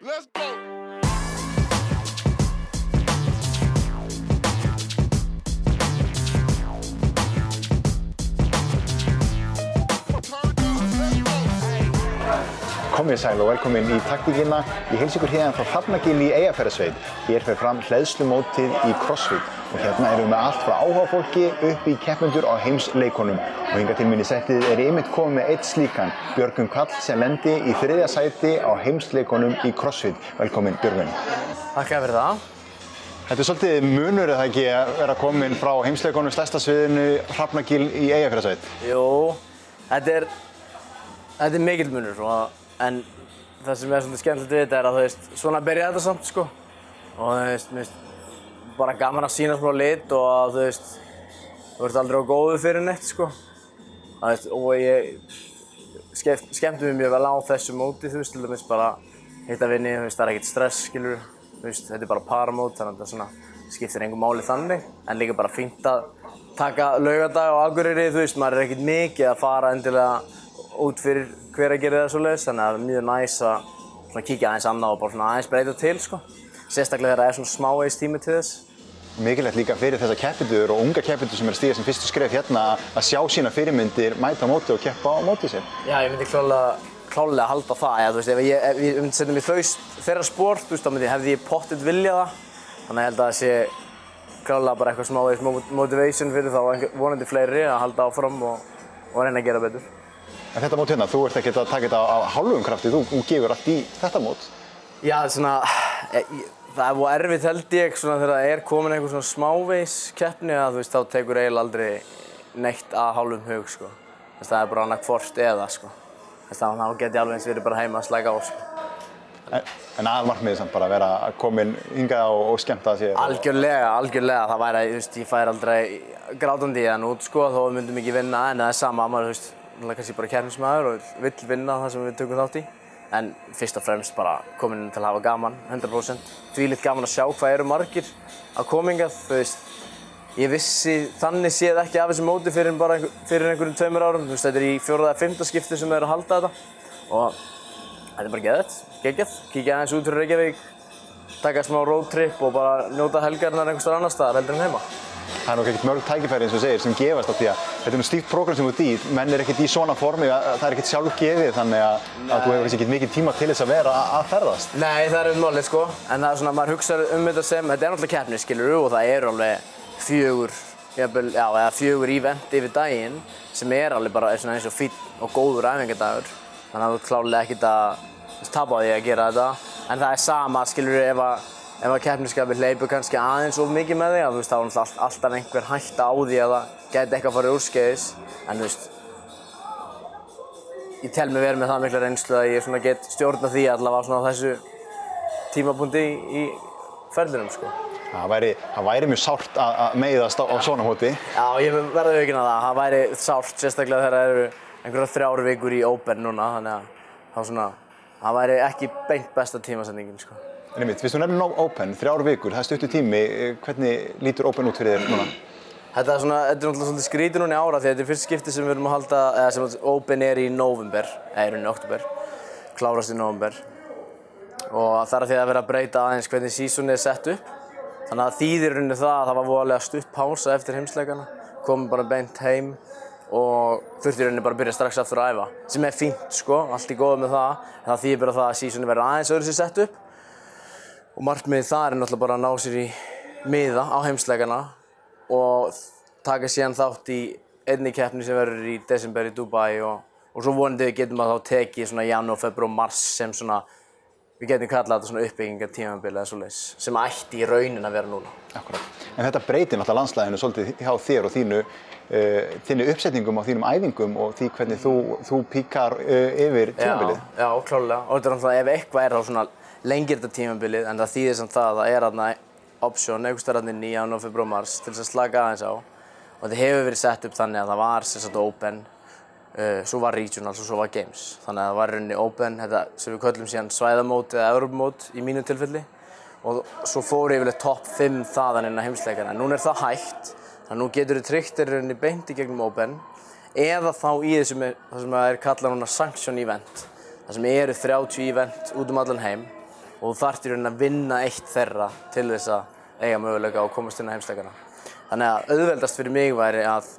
Let's go. Komið sæl og velkomin í taktíkina. Ég heils ykkur hérna frá Hrafnagil í Eyjafærasveit. Hér fer fram hlæðslumótið í CrossFit og hérna erum við með allt frá áhugafólki upp í keppmyndur á heimsleikonum. Og hinga til minni settið er ymitt komið með eitt slíkan, Björgun Kall sem lendi í þriðja sæti á heimsleikonum í CrossFit. Velkomin Björgun. Takk fyrir það. Þetta er svolítið munur eða ekki að vera komin frá heimsleikonum stærsta sviðinu Hrafnagil í Eyjafærasveit. Jú, þetta er, þetta er mikill munur og, en það sem er svolítið skemmtilegt við þetta er að þú veist, svona byrja þetta samt sko. Og þú veist, mér finnst bara gaman að sína smá lit og að þú veist, þú ert aldrei á góðu fyrir neitt sko. Það veist, og ég skemmt, skemmti mér mjög vel á þessu móti, þú veist, til dæmis bara hitta vinni, þú veist, það er ekkert stress, skilur þú veist, þetta er bara paramót, þannig að þetta svona skiptir einhver máli þannig, en líka bara fínt að taka laugardag á Akureyri, þú veist, maður er ekkert mikið að fara endilega út fyrir hver að gera það svoleiðis, þannig að það er mjög næs að svona kíkja aðeins annað og bara svona aðeins breyta til, sko. Sérstaklega þegar það er svona smávegis tími til þess. Mikilvægt líka fyrir þessa keppendur og unga keppendur sem er að stíga sem fyrstu skref hérna að sjá sína fyrirmyndir, mæta á móti og keppa á móti sér. Já, ég myndi klálega, klálega halda það, þú veist, ef ég, ef ég myndi setja mig þau þeirra sport, veist, þá myndi hefði ég pottitt viljað það. Þannig að held að það sé klálega bara eitthvað smávegis motivation fyrir þá vonandi fleiri að halda áfram og, og reyna að gera betur. En þetta mót hérna, þú ert ekkert að taka þetta á, á hálfum krafti, þú, þú gefur allt í þetta mót. Já, svona, ég, ég- það er búið erfitt held ég svona þegar það er komin einhver svona smávegis keppni að þú veist, þá tekur eiginlega aldrei neitt að hálfum hug, sko. Veist, það er bara annað hvort eða, sko. Veist, þá get ég alveg eins verið bara heima að slæka á, sko. En, en aðmarkmiðið samt bara að vera komin hingað og, og skemmta sér. Algjörlega, algjörlega, það væri, þú veist, ég fær aldrei grátandi í þann út, sko, þó myndum ekki vinna, en það er sama, maður, þú veist, náttúrulega kannski bara keppnismæður og vill vinna það sem við tökum þátt í. En fyrst og fremst bara komin til að hafa gaman, 100%. Því litt gaman að sjá hvað eru margir að komingað, þú veist, ég vissi þannig séð ekki af þessu móti fyrir, einhver, fyrir einhverjum tveimur árum, þú veist, þetta er í fjóraða eða fimmta skipti sem við erum að halda þetta. Og þetta er bara geðvægt, geggjað, kíkja aðeins út fyrir Reykjavík, taka smá roadtrip og bara njóta helgarnar einhvers staðar annar staðar heldur en heima. Það er nú ekkert mörg tækifæri eins og segir sem gefast á því að þetta er nú stíft prógram sem þú í, menn er ekkert í svona formi, að, að það er ekkert sjálfgefið þannig að, að þú hefur ekkert mikið tíma til þess að vera að, ferðast. Nei, það er um málið sko, en það er svona, maður hugsa um þetta sem, þetta er náttúrulega keppni, skilur og það eru alveg fjögur, jafnvel, já, eða fjögur ívent yfir daginn sem er alveg bara svona eins og fínn og góður æfingadagur, þannig að þú klálega ekkert að tapa því að gera þetta, en það er sama, skilur ef að ef að keppniskapið hleypur kannski aðeins of mikið með þig, að, veist, þá er all- alltaf einhver hætta á því að það geti eitthvað farið úrskeiðis, en þú veist, ég tel mig verið með það mikla reynslu að ég get stjórna því allavega svona á þessu tímapunkti í, í ferðinum sko. Það væri, væri mjög sárt að, meiðast á, á svona hóti. Já, ég verði aukinn að það. Það væri sárt, sérstaklega þegar það eru einhverja þrjár vikur í Open núna, þannig að það væri ekki beint besta tímasendingin sko. En einmitt, fyrst þú nefnir no Open, þrjár vikur, það stuttu tími, eh, hvernig lítur Open út fyrir þér núna? Þetta er svona, þetta er náttúrulega svolítið skrítið núna í ára því þetta er fyrst skipti sem við erum að halda, eða sem Open er í november, eða í rauninni oktober, klárast í november. Og það er því að vera að breyta aðeins hvernig sísónið er sett upp. Þannig að þýðir rauninni það að það var voðalega stutt pása eftir heimsleikana, komum bara beint heim og þurfti rauninni bara að byrja strax aftur að æfa. Sem er fínt sko, allt í góðu með það, en það þýðir bara það að sísónið verður aðeins öðru sér sett upp. Og markmiðið það er náttúrulega bara að ná sér í miða á heimsleikana og taka síðan þátt í einni keppni sem verður í desember í Dubai og, og svo vonandi við getum að þá tekið svona janúar, februar, mars sem svona við getum kallað þetta svona uppbyggingar tímabili eða svoleiðis sem ætti í raunin að vera núna. Akkurat. En þetta breytir náttúrulega landslæðinu svolítið hjá þér og þínu, uh, þínu uppsetningum og þínum æfingum og því hvernig þú, þú píkar uh, yfir tímabilið. Já, já, klálega. Og þetta er náttúrulega ef eitthvað er þá svona lengir þetta tímabilið en það þýðir samt það að það er þarna option, einhvers staðar þarna í janúar, februar, mars til þess að slaka aðeins á. Og þetta hefur verið sett upp þannig að það var sagt open, uh, svo var regionals og svo var games. Þannig að það var rauninni open, þetta sem við köllum síðan svæðamót eða europamót í mínu tilfelli. Og svo fór yfirleitt topp 5 þaðan inn á heimsleikana. En núna er það hægt, þannig að nú getur þið tryggt í rauninni beint í gegnum open eða þá í þessum er, það sem er kallað núna sanction event. Það sem eru 30 event út um allan heim og þú þarft í rauninni að vinna eitt þeirra til þess að eiga möguleika og komast inn á heimsleikana. Þannig að auðveldast fyrir mig væri að,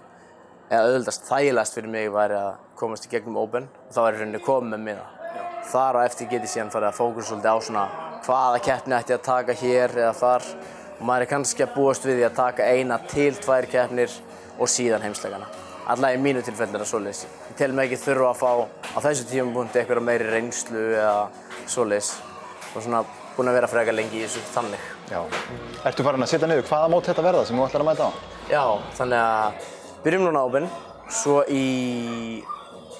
eða auðveldast þægilegast fyrir mig væri að komast í gegnum Open og þá í rauninni komið með miða. Þar á eftir get ég síðan farið að fókusa svolítið á svona hvaða keppni ætti ég að taka hér eða þar og maður er kannski að búast við því að taka eina til tvær keppnir og síðan heimsleikana. Alla í mínu tilfelli er það svoleiðis. Ég tel mig ekki þurfa að fá á þessu tímapunkti eitthvað meiri reynslu eða svoleiðis og svona búinn að vera frekar lengi í þessu þannig. Já. Ertu farin að setja niður hvaða mót þetta verða sem þú ætlar að mæta á? Já, þannig að byrjum núna á Open, svo í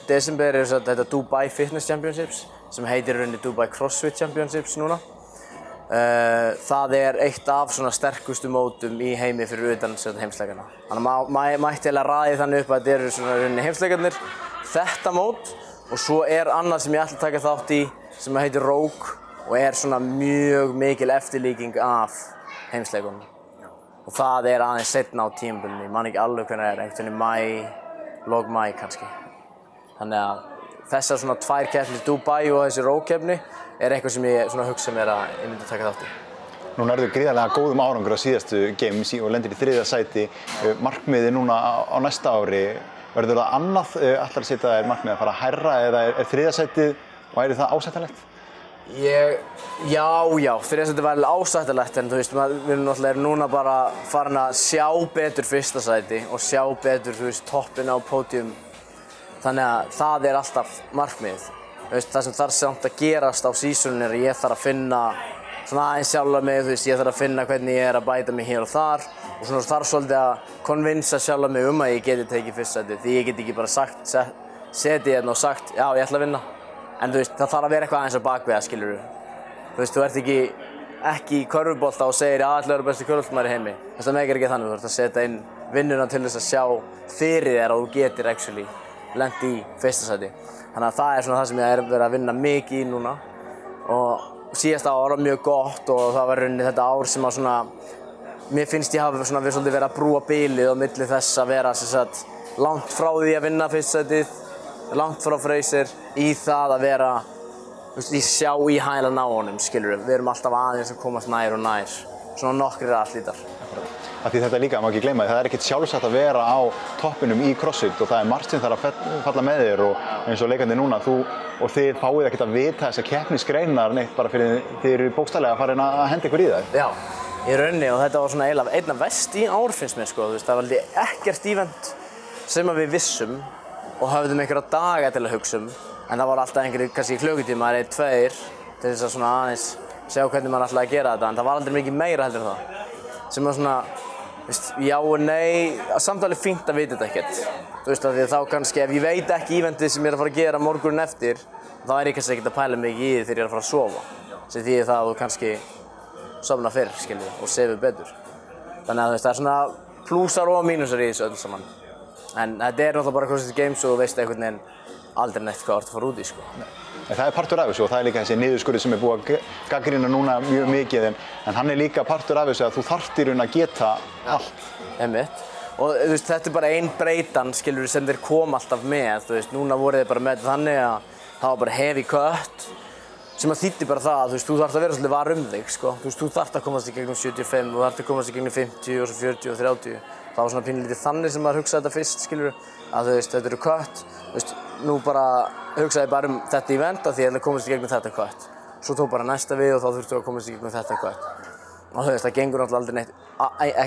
desember er þetta Dubai Fitness Championships sem heitir rauninni Dubai CrossFit Championships núna. Uh, það er eitt af svona sterkustu mótum í heimi fyrir utan heimsleikana. Þannig að maður ma mætti eiginlega ræði þannig upp að þetta eru svona rauninni heimsleikarnir, þetta mót og svo er annað sem ég ætla að taka þátt í sem heitir Rogue og er svona mjög mikil eftirlíking af heimsleikunum. Og það er aðeins setna á tímabunni, ég man ekki alveg hvernig það er, einhvern veginn mæ, log mæ kannski. Þannig að þessar svona tvær keppnir, Dubai og þessi Rogue keppni, er eitthvað sem ég hugsa mér að ég myndi taka þátt í. Núna erðu gríðarlega góðum árangur á síðastu games og lendir í þriðja sæti. Markmiði núna á næsta ári, verður það annað, allar að setja þér markmiði að fara að hærra eða er, er þriðja sætið, væri það ásættanlegt? Ég, já, já, þriðja sætið væri ásættanlegt en þú veist, við erum náttúrulega núna bara farin að sjá betur fyrsta sæti og sjá betur, þú veist, toppin á pódium. Þannig að það er alltaf markmiðið. Veist, það sem þarf samt að gerast á sísunum er að ég þarf að finna svona aðeins sjálfa mig, þú veist, ég þarf að finna hvernig ég er að bæta mig hér og þar og svona þarf svolítið að konvinsa sjálfa mig um að ég geti tekið fyrstæti því ég get ekki bara sagt, set, setið hérna og sagt já, ég ætla að vinna en þú veist, það þarf að vera eitthvað aðeins á bakveða, skilur þú þú veist, þú ert ekki ekki í körfubólta og segir að allir eru besti körfubóltamæri heimi. Þú veist, það meikir ekki þannig, þú ert að setja inn vinnuna til þess að sjá fyrir þér að þú getur actually lent í fyrsta sæti. Þannig að það er svona það sem ég er verið að vinna mikið í núna. Og síðasta ár var mjög gott og það var rauninni þetta ár sem að svona mér finnst ég hafa svona verið svolítið verið að brúa bílið og milli þess að vera sagt, langt frá því að vinna fyrstsætið, langt frá Freyser í það að vera í sjá í hælan á honum, skilur við. Við erum alltaf aðeins að komast nær og nær, svona nokkrir því þetta líka, maður ekki gleyma því, það er ekkert sjálfsagt að vera á toppinum í crossfit og það er margt sem þarf að falla með þér og eins og leikandi núna, þú og þið fáið ekkert að vita þess að keppnisgreinar neitt bara fyrir þið eru bókstælega að fara inn að henda ykkur í það. Já, í rauninni og þetta var svona eiginlega einna vest í ár finnst mér sko, þú veist, það var ekkert ívent sem við vissum og hafðum einhverja daga til að hugsa um en það var alltaf einhverjir, kannski klukkutíma eða tveir til þess að svona aðeins segja hvernig maður ætlaði að gera þetta en það var aldrei mikið meira heldur það sem var svona Veist, já og nei, samt alveg fínt að vita þetta ekkert. Þú veist, því þá kannski, ef ég veit ekki ívendið sem ég er að fara að gera morgunin eftir, þá er ég kannski ekkert að pæla mikið í því þegar ég er að fara að sofa. Sem því það að þú kannski sofna fyrr, skiljið, og sefur betur. Þannig að þú veist, það er svona plúsar og mínusar í þessu öll saman. En þetta er náttúrulega bara CrossFit Games og þú veist einhvern veginn aldrei neitt hvað þú ert að fara út í, sko. En það er partur af þessu og það er líka þessi niðurskurði sem er búið að gaggrina núna mjög mikið en, en hann er líka partur af þessu að þú þarft í raun að geta allt. Einmitt. Og veist, þetta er bara einn breytan, skilur, sem þeir koma alltaf með, veist, núna voru þeir bara með þannig að það var bara heavy cut sem að þýtti bara það að þú veist, þú þarfst að vera svolítið var um þig, sko. Þú veist, þú þarfst að komast í gegnum 75, þú þarfst að komast í gegnum 50 og svo 40 og 30. Það var svona pínlítið þannig sem maður hugsaði þetta fyrst, skilur, að þú veist, þetta eru cut, þú veist, nú bara hugsaði bara um þetta event að því ég ætla að komast í gegnum þetta cut. Svo tók bara næsta við og þá þurftu að komast í gegnum þetta cut. Og þú veist, það gengur náttúrulega aldrei neitt,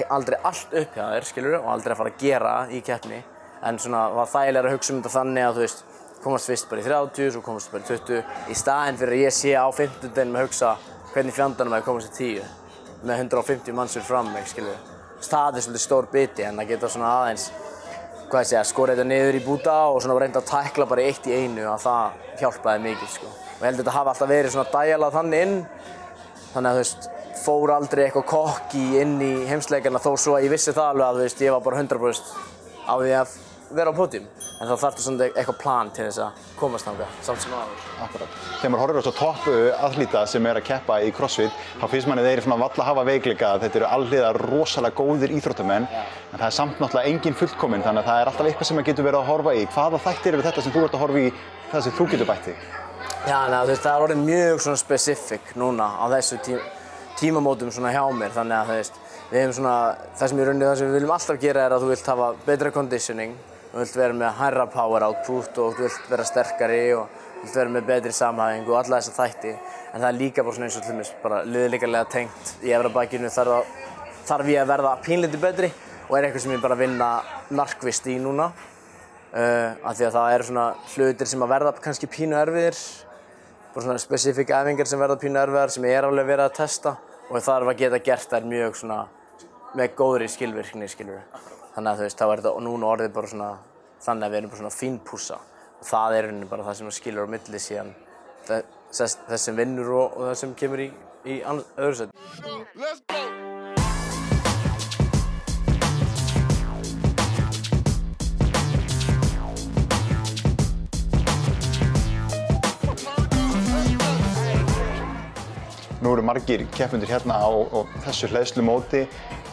aldrei að að að að komast fyrst bara í 30, svo komast bara í 20. Í staðinn fyrir að ég sé á 50 deginum að hugsa hvernig fjandanum að ég komast í 10. Með 150 mannsur fram mig, skilur. Það er svolítið stór biti en það geta svona aðeins, hvað ég segja, skora þetta niður í búta og svona reynda að tækla bara eitt í einu að það hjálpaði mikið, sko. Og ég held að þetta hafi alltaf verið svona dæjalað þannig inn, þannig að þú veist, fór aldrei eitthvað kokki inn í heimsleikana þó svo að ég vissi það alveg að þú veist, ég var bara 100% á því að vera á pótjum. En þá þarftu svona eitthvað plan til þess að komast þangað, samt sem aður. Akkurat. Þegar maður horfir á svo topp aðlýta sem er að keppa í crossfit, þá finnst manni þeir svona valla hafa veikleika að þetta eru alliða rosalega góðir íþróttamenn, en það er samt náttúrulega engin fullkominn, þannig að það er alltaf eitthvað sem maður getur verið að horfa í. Hvaða þættir eru þetta sem þú ert að horfa í það sem þú getur bætt þig? Já, þú veist, það er orðið mjög svona specific núna á þessu tí tímamótum svona hjá mér, þannig að þú við hefum svona, það sem í rauninni það sem við viljum alltaf gera er að þú vilt hafa betra conditioning, þú vilt vera með hærra power output og vilt vera sterkari og vilt vera með betri samhæfing og alla þessa þætti, en það er líka bara svona eins og til dæmis, bara liðlíkarlega tengt í efrabækinu þarf, að, þarf ég að verða pínlítið betri og er eitthvað sem ég bara vinna narkvist í núna. Uh, af því að það eru svona hlutir sem að verða kannski pínu erfiðir bara svona spesifík æfingar sem verða pínu erfiðar sem ég er alveg verið að testa og þarf að geta gert þær mjög svona með góðri skilvirkni skilur þannig að þú veist þá er þetta núna orðið bara svona þannig að við erum bara svona fínpúsa og það er rauninni bara það sem skilur á milli síðan þess, þess sem vinnur og, og það sem kemur í, í öðru set Nú eru margir keppundir hérna á, á þessu hlæðslu móti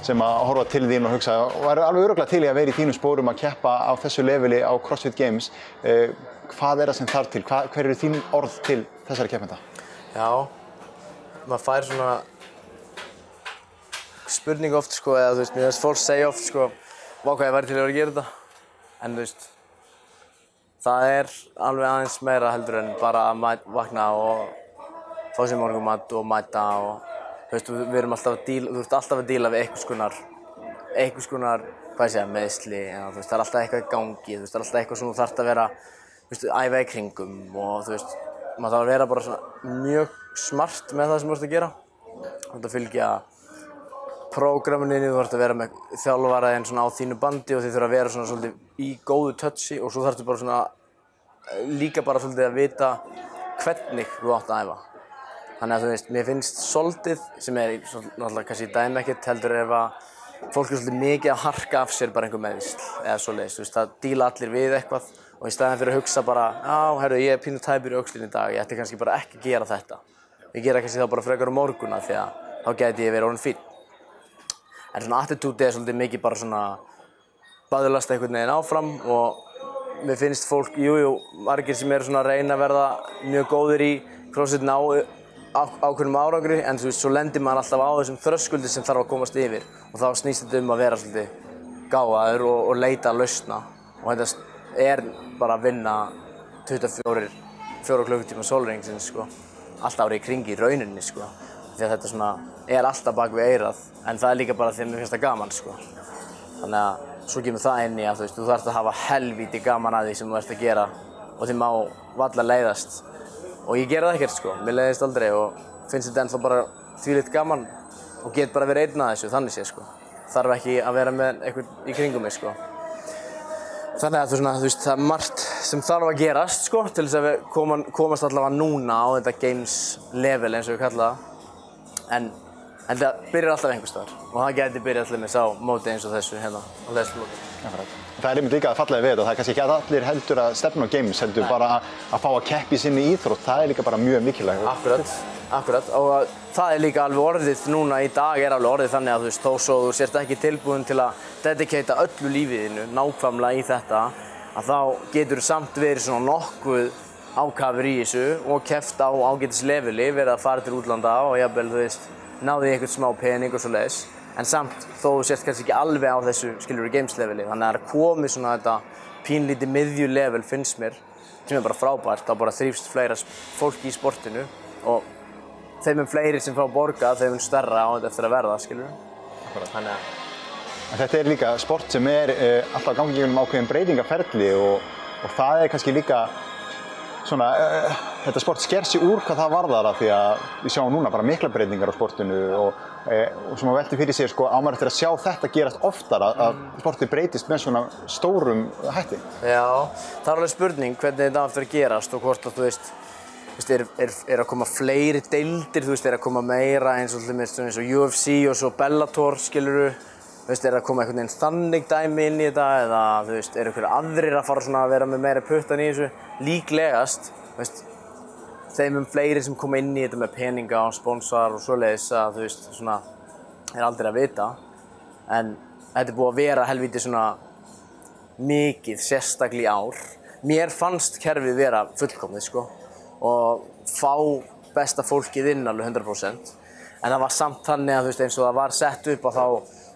sem að horfa til þín og hugsa og eru alveg öruglega til í að vera í þínum spórum að keppa á þessu leveli á CrossFit Games. Eh, hvað er það sem þarf til? Hva, hver eru þín orð til þessari keppenda? Já, maður fær svona spurning oft sko, eða þú veist, mér finnst fólk segja oft sko, vá hvað ég væri til að vera að gera þetta, en þú veist, það er alveg aðeins meira heldur en bara að vakna og fá sér morgumat og mæta og veist, við erum alltaf að díla, þú ert alltaf að díla við einhvers konar, einhvers konar, hvað ég segja, meðsli, eða veist, það er alltaf eitthvað í gangi, veist, það er alltaf eitthvað sem þú þarfst að vera, þú veist, æfa í kringum og þú veist, maður þarf að vera bara svona mjög smart með það sem þú ert að gera. Þú ert að fylgja prógraminni, þú ert að vera með þjálfaraðinn svona á þínu bandi og þið þurfa að vera svona svolítið í góðu touchi og svo þarfstu bara svona líka bara svolítið að vita hvernig þú átt að æfa. Þannig að þú veist, mér finnst soldið, sem er náttúrulega kannski dæmi ekkert, heldur ef að fólk er svolítið mikið að harka af sér bara einhver meðvísl eða svoleiðis, þú veist, það díla allir við eitthvað og í staðin fyrir að hugsa bara, já, herru, ég er pínu tæpur í aukslinn í dag, ég ætti kannski bara ekki að gera þetta. Ég gera kannski þá bara frekar um morguna því að þá gæti ég verið orðin fín. En svona attitútið er svolítið mikið bara svona baðurlast einhvern veginn áfram og mér finnst fólk, jújú, jú, margir sem eru svona að reyna að verða mjög góðir í crossfit ná ákveðnum árangri en þú veist, svo lendir maður alltaf á þessum þröskuldi sem þarf að komast yfir. Og þá snýst þetta um að vera svolítið gáðaður og, og leita að lausna. Og þetta er bara að vinna 24 fjóra klukkutíma sólringsins sko. Alltaf árið í kringi í rauninni sko. Því að þetta svona er alltaf bak við eirað en það er líka bara því að mér finnst það gaman sko. Þannig að svo kemur það inn í að þú veist, þú þarfst að hafa helvíti gaman að því sem þú ert að gera og því má valla leiðast og ég gera það ekkert sko, mér leiðist aldrei og finnst þetta ennþá bara þvílitt gaman og get bara verið einn að þessu, þannig sé sko. Þarf ekki að vera með eitthvað í kringum mig sko. Þannig að svona, þú veist, það er margt sem þarf að gerast sko til þess að við koma, komast allavega núna á þetta games level eins og við kalla það. En, en það byrjar alltaf einhver staðar og það geti byrjað allir með sá móti eins og þessu hérna á þessu móti. Það er einmitt líka að fallega við þetta, það er kannski ekki að allir heldur að stefna á games, heldur Nei. bara að, fá að keppi sinni íþrótt, það er líka bara mjög mikilvægt. Akkurat, akkurat og það er líka alveg orðið núna í dag er alveg orðið þannig að þú veist, þó svo þú sért ekki tilbúin til að dedikata öllu lífiðinu nákvæmlega í þetta, að þá getur þú samt verið svona nokkuð ákafur í þessu og keppt á ágætisleveli, verið að fara til útlanda og jafnvel, þú veist, náði en samt þó þú sért kannski ekki alveg á þessu skiljur games leveli þannig að það er komið svona þetta pínlítið miðju level finnst mér sem er bara frábært, þá bara þrýfst fleira fólki í sportinu og þeim er fleiri sem fá borga þeim er stærra á þetta eftir að verða skiljur þannig að Þetta er líka sport sem er uh, alltaf gangið um ákveðin breytingaferli og, og það er kannski líka svona, uh, þetta sport sker sig úr hvað það varðar af því að við sjáum núna bara mikla breytingar á sportinu og, og sem að velti fyrir sig sko ámar eftir að sjá þetta gerast oftar að, að sportið breytist með svona stórum hætti. Já, það er alveg spurning hvernig þetta aftur gerast og hvort að þú veist er, er, er að koma fleiri deildir, þú veist, er að koma meira eins og, eins og UFC og svo Bellator, skiluru, þú veist, er að koma einhvern veginn þannig dæmi inn í þetta eða, þú veist, er einhverju aðrir að fara svona að vera með meira puttan í þessu, líklegast, þú veist, þeim um fleiri sem koma inn í þetta með peninga og sponsor og svoleiðis að, þú veist, svona, er aldrei að vita, en þetta er búið að vera helviti svona mikið, sérstaklega í ár. Mér fannst kerfið vera fullkomnið, sko og fá besta fólkið inn alveg 100% en það var samt þannig að þú veist eins og það var sett upp og þá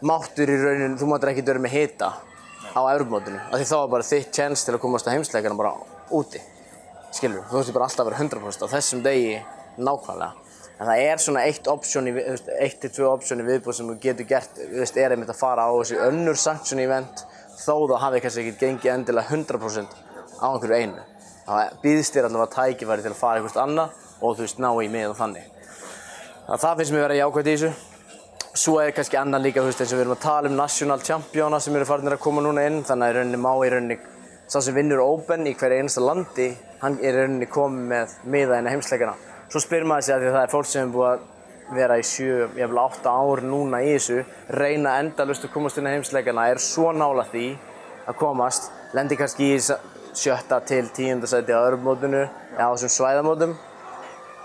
máttur í rauninu, þú máttur ekkert vera með hita á Evropamótinu af því þá var bara þitt chance til að komast á heimsleikana bara úti skilur, þú veist bara alltaf vera 100% á þessum degi nákvæmlega. En það er svona eitt option í, þú veist, eitt til tvö option í viðbúð sem þú getur gert, þú veist, er einmitt að fara á þessi önnur sanction event þó það hafi kannski ekkert gengið endilega 100% á einhverju einu. Það býðst þér allavega tækifæri til að fara eitthvað annað og þú veist, ná í mig og þannig. Þannig að það finnst mér vera jákvæmt í þessu. Svo er kannski annað líka, þú veist, eins og við erum að tala um national championa sem eru farinir að koma núna inn þannig að í rauninni má í rauninni sá sem vinnur Open í hverja einasta landi hann er rauninni komið með miða á heimsleikana. Svo spyr maður sig að því að það er fólk sem er búið að vera í sjö, jafnvel átta ár núna í þessu reyna endalust að komast inn á heimsleikana. Er svo nála því að komast lendir kannski í sjötta til tíundasæti á öðrum mótunu eða á þessum svæðamótum.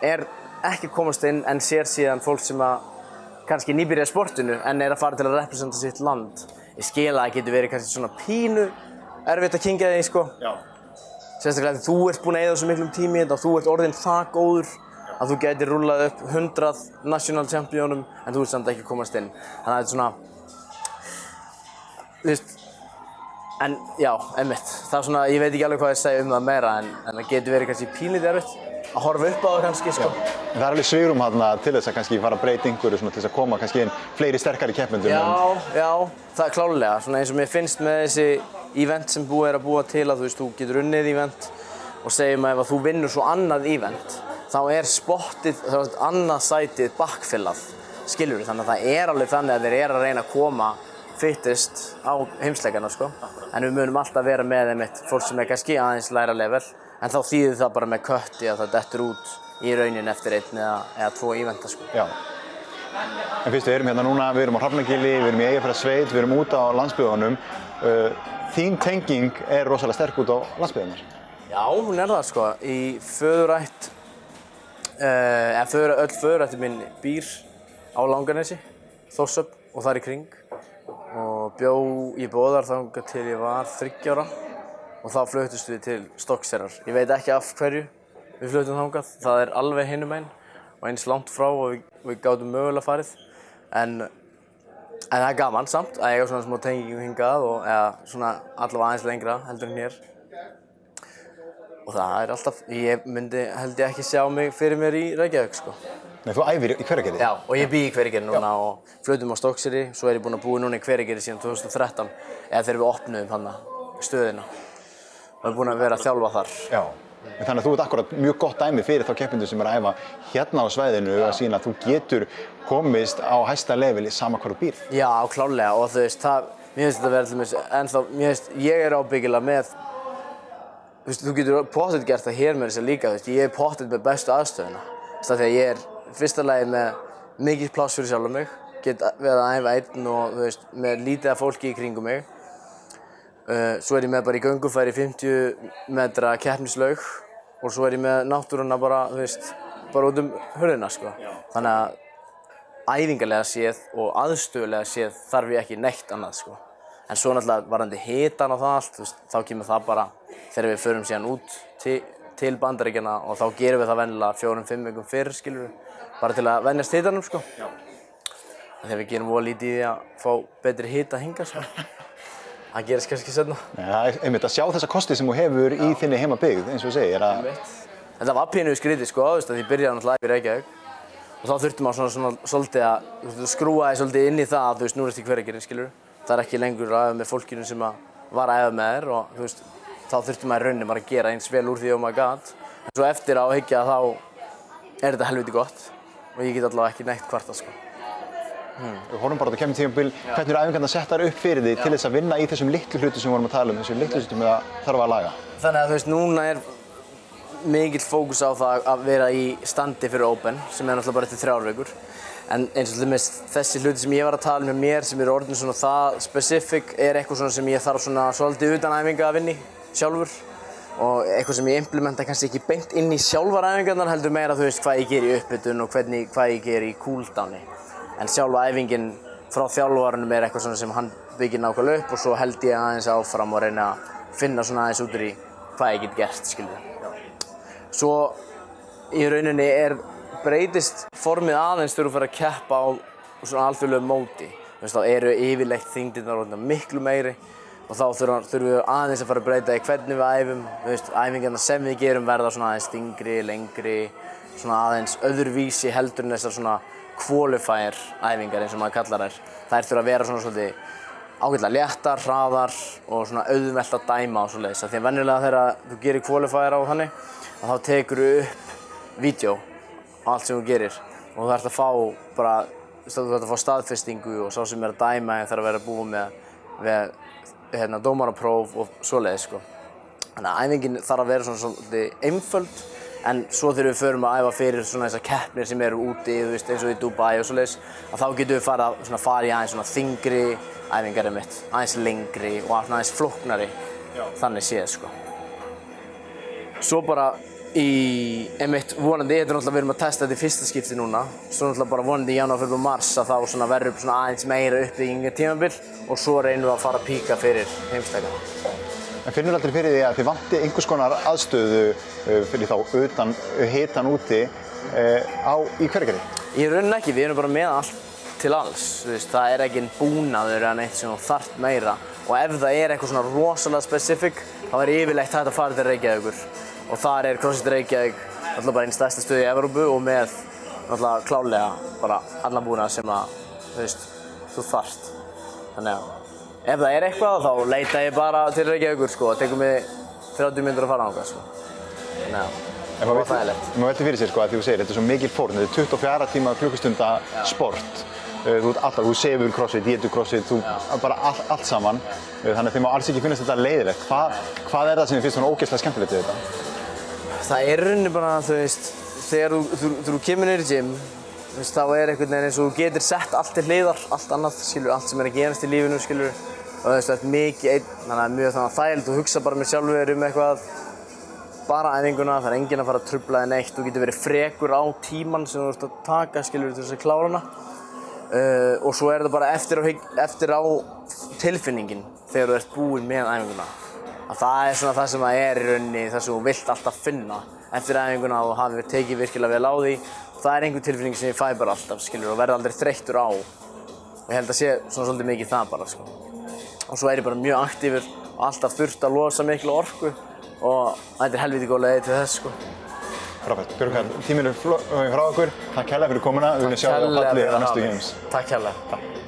Er ekki komast inn en sér síðan fólk sem að kannski nýbyrja sportinu en er að fara til að representa sitt land. Ég skil að það getur verið kannski svona pínu erfitt að kingja þig sko. Já. Sérstaklega því þú ert búinn að eyða svo miklum tími í þetta og þú ert orðinn það góður að þú getur rúlað upp 100 national championum en þú ert samt ekki að komast inn. Þannig að þetta er svona, þú veist, en já, einmitt. Það er svona, ég veit ekki alveg hvað ég segja um það meira en, en það getur verið kannski pínlítið erfitt að horfa upp á það kannski sko. En það er alveg svigrum hérna til þess að kannski fara að breyta einhverju svona til þess að koma kannski inn fleiri sterkari keppmyndur. Já, já, það er klálega. Svona eins og mér finnst með þessi event sem búið er að búa til að þú veist, þú getur unnið event og segjum að ef þú vinnur svo annað event þá er spottið, þá er annað sætið backfillað, skilur við. Þannig að það er alveg þannig að þeir eru að reyna að koma fittist á heimsleikana sko. En við munum alltaf vera með einmitt fólk sem er kannski aðeins læra level en þá þýðir það bara með kötti að það dettur út í raunin eftir einn eða, eða tvo íventa sko. Já. En fyrst við erum hérna núna, við erum á Hrafnagili, við erum í Eyjafjarðarsveit, við erum út á landsbyggðunum. Uh, þín tenging er rosalega sterk út á landsbyggðunar. Já, hún er það sko. Í föðurætt, uh, eða föður, öll föðurætti minn býr á Langanesi, Þórsöp og þar í kring. Og bjó í bóðar þangað til ég var þryggjára og þá flutust við til Stokkseyrar. Ég veit ekki af hverju við flutum þangað, það er alveg hinum einn og eins langt frá og við, við gátum mögulega farið. En, en það er gaman samt að eiga svona smá tengingu hingað og eða svona allavega aðeins lengra heldur en hér. Og það er alltaf, ég myndi held ég ekki sjá mig fyrir mér í Reykjavík sko. Nei, þú æfir í Hveragerði? Já, og ég bý í Hveragerði núna og flutum á Stokkseyri, svo er ég búinn að búa núna í Hveragerði síðan 2013 eða þegar við opnuðum hann stöðina og er búinn að vera að þjálfa þar. Já. En þannig að þú ert akkurat mjög gott dæmi fyrir þá keppindur sem er að æfa hérna á svæðinu að sína að þú getur komist á hæsta level í sama hvar þú býr. Já, klálega og þú veist, það, mér finnst þetta að vera til dæmis ennþá, mér finnst, ég er ábyggilega með, þú veist, þú getur pottet gert það hér með þess að líka, þú veist, ég er pottet með bestu aðstöðuna. Þess að því að ég er fyrsta lagi með mikið pláss fyrir sjálf mig, get verið að æfa einn og þú veist, með lítið af fólki í kringum mig. Uh, svo er ég með bara í göngufæri 50 metra keppnislaug og svo er ég með náttúruna bara, þú veist, bara út um hörðina sko. Þannig að æfingarlega séð og aðstöðulega séð þarf ég ekki neitt annað sko. En svo náttúrulega varandi hitan og það allt, þú veist, þá kemur það bara þegar við förum síðan út til, til bandaríkjana og þá gerum við það vennilega fjórum-fimm vikum fyrr, skilur við, bara til að venjast hitanum sko. Já. Þegar við gerum voða lítið í að fá betri hita hinga sko. Það gerist kannski setna. Nei, er einmitt að sjá þessa kosti sem þú hefur í þinni heimabyggð, eins og þú segir. Að... Þetta var pínuð skrítið sko, þú veist, að ég byrjaði náttúrulega í Reykjavík og þá þurfti maður svona, svolítið að, veist, skrúa því svolítið inn í það að, þú veist, nú ertu í Hveragerði, skilur. Það er ekki lengur að æfa með fólkinu sem var að æfa með þér og, þú veist, þá þurfti maður í rauninni bara að gera eins vel úr því oh my god. En svo eftir á að higgja þá er þetta helviti gott og ég get allavega ekki neitt kvarta sko. Hmm. Við horfum bara á þetta kemur tímabil, hvernig eru æfingarna settar upp fyrir því til þess að vinna í þessum litlu hlutu sem við vorum að tala um, þessum litlu hlutu sem það þarf að laga? Þannig að þú veist, núna er mikill fókus á það að vera í standi fyrir Open, sem er náttúrulega bara eftir þrjár vikur. En eins og til þessi hluti sem ég var að tala með mér, sem eru orðin svona það specific, er eitthvað sem ég þarf svona svolítið utan æfinga að vinni sjálfur. Og eitthvað sem ég implementa kannski ekki beint inn í sjálfar æfingarnar, heldur meira þú veist hvað ég ger í uppbytun og hvernig, hvað ég ger í cooldowni. En sjálfa æfingin frá þjálfvarunum er eitthvað sem hann byggir nákvæmlega upp og svo held ég aðeins áfram og reyna að finna svona aðeins út úr í hvað ég get gert, skilju. Svo í rauninni er breytist formið aðeins þegar þú fyrir að keppa á svona alþjóðlegu móti. Þú veist, þá eru yfirleitt þyngdirnar orðnar miklu meiri og þá þurfum við aðeins að fara að breyta í hvernig við æfum. Þú veist, æfingarna sem við gerum verða svona aðeins þyngri, lengri, svona aðeins öðruvísi heldur en þessar svona qualifier æfingar eins og maður kallar þær. Þær þurfa að vera svona svolítið ágætlega léttar, hraðar og svona auðvelt að dæma og svoleiðis. Því að venjulega þegar þú gerir qualifier á þannig, að þá tekur þú upp vídeo á allt sem þú gerir og þú þarfst að fá bara, þú þarfst að fá staðfestingu og sá sem er að dæma þarf að vera búið með, með hérna, dómarapróf og svoleiðis sko. Þannig að æfingin þarf að vera svona svolítið einföld en svo þegar við förum að æfa fyrir svona þessar keppnir sem eru úti, þú veist, eins og í Dubai og svoleiðis, að þá getum við farið að svona fara í aðeins svona þingri æfingar um mitt, aðeins lengri og aðeins flóknari, þannig séð sko. Svo bara í, einmitt, vonandi, þetta er náttúrulega við erum að testa þetta í fyrsta skipti núna, svo náttúrulega bara vonandi í janúar, februar, mars að þá svona verður upp svona aðeins meira uppbyggingar tímabil og svo reynum við að fara að píka fyrir heimstækana. En finnur aldrei fyrir því að þið vanti einhvers konar aðstöðu uh, fyrir þá utan uh, hitan úti uh, á, í hverjargeri? Í rauninni ekki, við erum bara með allt til alls, veist, það er ekki búnaður eða neitt sem þú þarft meira og ef það er eitthvað svona rosalega specific þá er yfirleitt hægt að fara til Reykjavíkur og þar er CrossFit Reykjavík alltaf bara einn stærsta stöð í Evrópu og með alltaf klálega bara allan búnað sem að, þú veist, þú þarft. Þannig að ef það er eitthvað þá leita ég bara til Reykjavíkur sko, það tekur mig 30 minnur að fara á það sko. En það var þægilegt. velti- maður velti fyrir sér sko að því þú segir, þetta er svo mikil fórn, þetta er 24 tíma klukkustunda sport. Uh, Þú ert alltaf, þú sefur crossfit, ég crossfit, þú bara all, allt saman. Uh, Þannig að þið má alls ekki finnast þetta leiðilegt. Hva, hvað er það sem þið finnst svona ógeðslega skemmtilegt við þetta? Það er rauninni bara, þú veist, þegar þú, þú, þú kemur niður í gym, þú þá er einhvern veginn eins og þú getur sett allt til hliðar, allt annað, skilur, allt sem er að gerast í lífinu, skilur, og þú veist, það er mikið einn, þannig að mjög þannig að þægild, þú hugsa bara með sjálfur um eitthvað, bara æfinguna, það er enginn að fara að trubla þig neitt, þú getur verið frekur á tíman sem þú ert að taka, skilur, til þess að klára hana. Uh, og svo er það bara eftir á, eftir á tilfinningin þegar þú ert búinn með æfinguna. Að það er svona það sem það er í rauninni, það sem þú vilt alltaf finna eftir æfinguna og hafi tekið virkilega vel á því. Það er einhver tilfinning sem ég fæ bara alltaf, skilur, og verði aldrei þreyttur á. Og ég held að sé svona svolítið mikið það bara, sko. Og svo er ég bara mjög aktífur og alltaf þurft að losa miklu orku og þetta er helviti góð leið til þess, sko. Frábært. Björg, tíminn er frá okkur. Takk kærlega fyrir komuna. Við viljum sjá þig á Kærlega palli fyrir á að næstu hafa. Takk kærlega.